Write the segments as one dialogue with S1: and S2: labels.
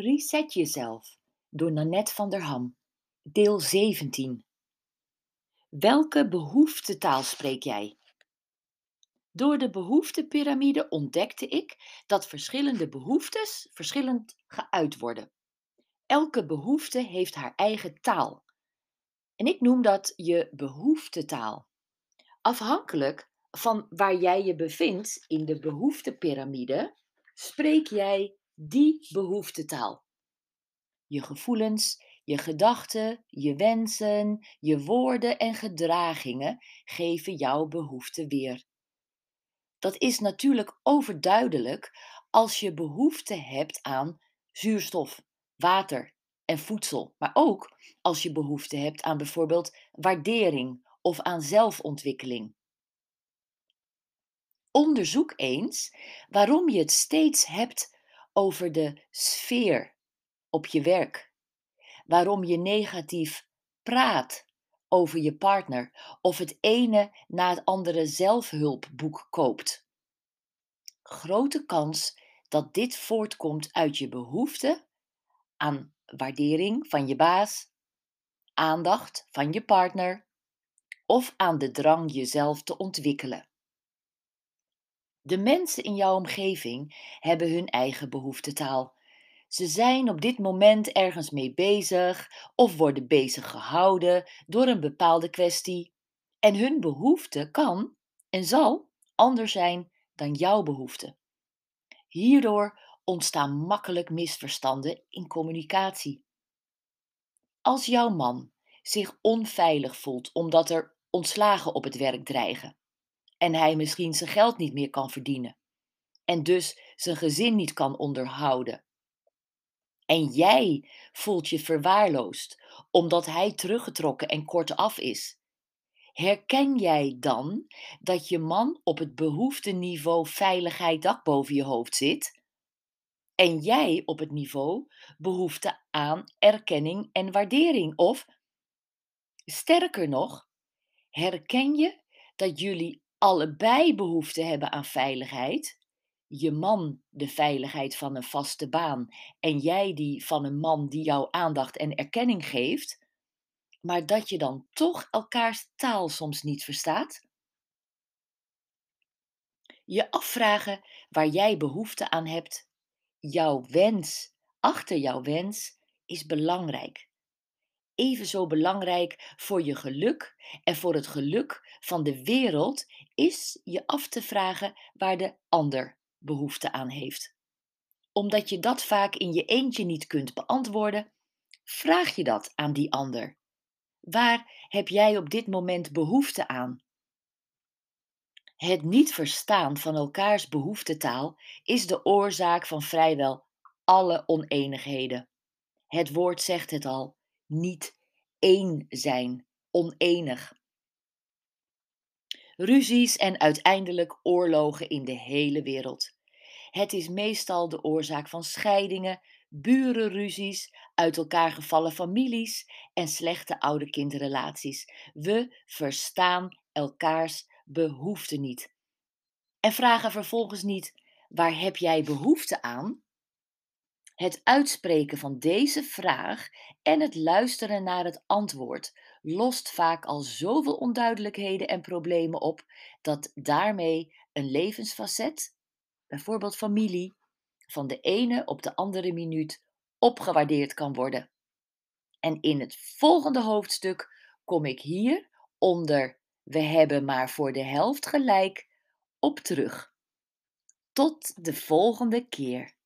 S1: Reset jezelf door Nanette van der Ham. Deel 17. Welke behoeftetaal spreek jij? Door de behoeftepiramide ontdekte ik dat verschillende behoeftes verschillend geuit worden. Elke behoefte heeft haar eigen taal. En ik noem dat je behoeftetaal. Afhankelijk van waar jij je bevindt in de behoeftepiramide, spreek jij die behoeftetaal. Je gevoelens, je gedachten, je wensen, je woorden en gedragingen geven jouw behoefte weer. Dat is natuurlijk overduidelijk als je behoefte hebt aan zuurstof, water en voedsel, maar ook als je behoefte hebt aan bijvoorbeeld waardering of aan zelfontwikkeling. Onderzoek eens waarom je het steeds hebt over de sfeer op je werk. Waarom je negatief praat over je partner of het ene na het andere zelfhulpboek koopt. Grote kans dat dit voortkomt uit je behoefte aan waardering van je baas, aandacht van je partner of aan de drang jezelf te ontwikkelen. De mensen in jouw omgeving hebben hun eigen behoeftetaal. Ze zijn op dit moment ergens mee bezig of worden bezig gehouden door een bepaalde kwestie. En hun behoefte kan en zal anders zijn dan jouw behoefte. Hierdoor ontstaan makkelijk misverstanden in communicatie. Als jouw man zich onveilig voelt omdat er ontslagen op het werk dreigen, en hij misschien zijn geld niet meer kan verdienen en dus zijn gezin niet kan onderhouden. En jij voelt je verwaarloosd omdat hij teruggetrokken en kortaf is. Herken jij dan dat je man op het behoefteniveau veiligheid dak boven je hoofd zit? En jij op het niveau behoefte aan erkenning en waardering? Of sterker nog, herken je dat jullie allebei behoefte hebben aan veiligheid, je man de veiligheid van een vaste baan en jij die van een man die jou aandacht en erkenning geeft, maar dat je dan toch elkaars taal soms niet verstaat? Je afvragen waar jij behoefte aan hebt, jouw wens, achter jouw wens, is belangrijk even zo belangrijk voor je geluk en voor het geluk van de wereld is je af te vragen waar de ander behoefte aan heeft. Omdat je dat vaak in je eentje niet kunt beantwoorden, vraag je dat aan die ander. Waar heb jij op dit moment behoefte aan? Het niet verstaan van elkaars behoeftetaal is de oorzaak van vrijwel alle oneenigheden. Het woord zegt het al niet één zijn, onenig. Ruzies en uiteindelijk oorlogen in de hele wereld. Het is meestal de oorzaak van scheidingen, burenruzies, uit elkaar gevallen families en slechte oude kindrelaties. We verstaan elkaars behoeften niet. En vragen vervolgens niet: waar heb jij behoefte aan? Het uitspreken van deze vraag en het luisteren naar het antwoord lost vaak al zoveel onduidelijkheden en problemen op dat daarmee een levensfacet, bijvoorbeeld familie, van de ene op de andere minuut opgewaardeerd kan worden. En in het volgende hoofdstuk kom ik hier onder we hebben maar voor de helft gelijk op terug. Tot de volgende keer.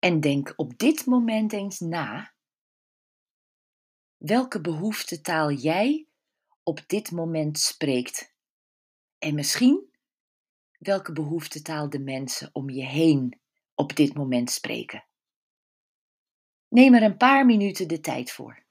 S1: En denk op dit moment eens na welke behoeftetaal jij op dit moment spreekt. En misschien welke behoeftetaal de mensen om je heen op dit moment spreken. Neem er een paar minuten de tijd voor.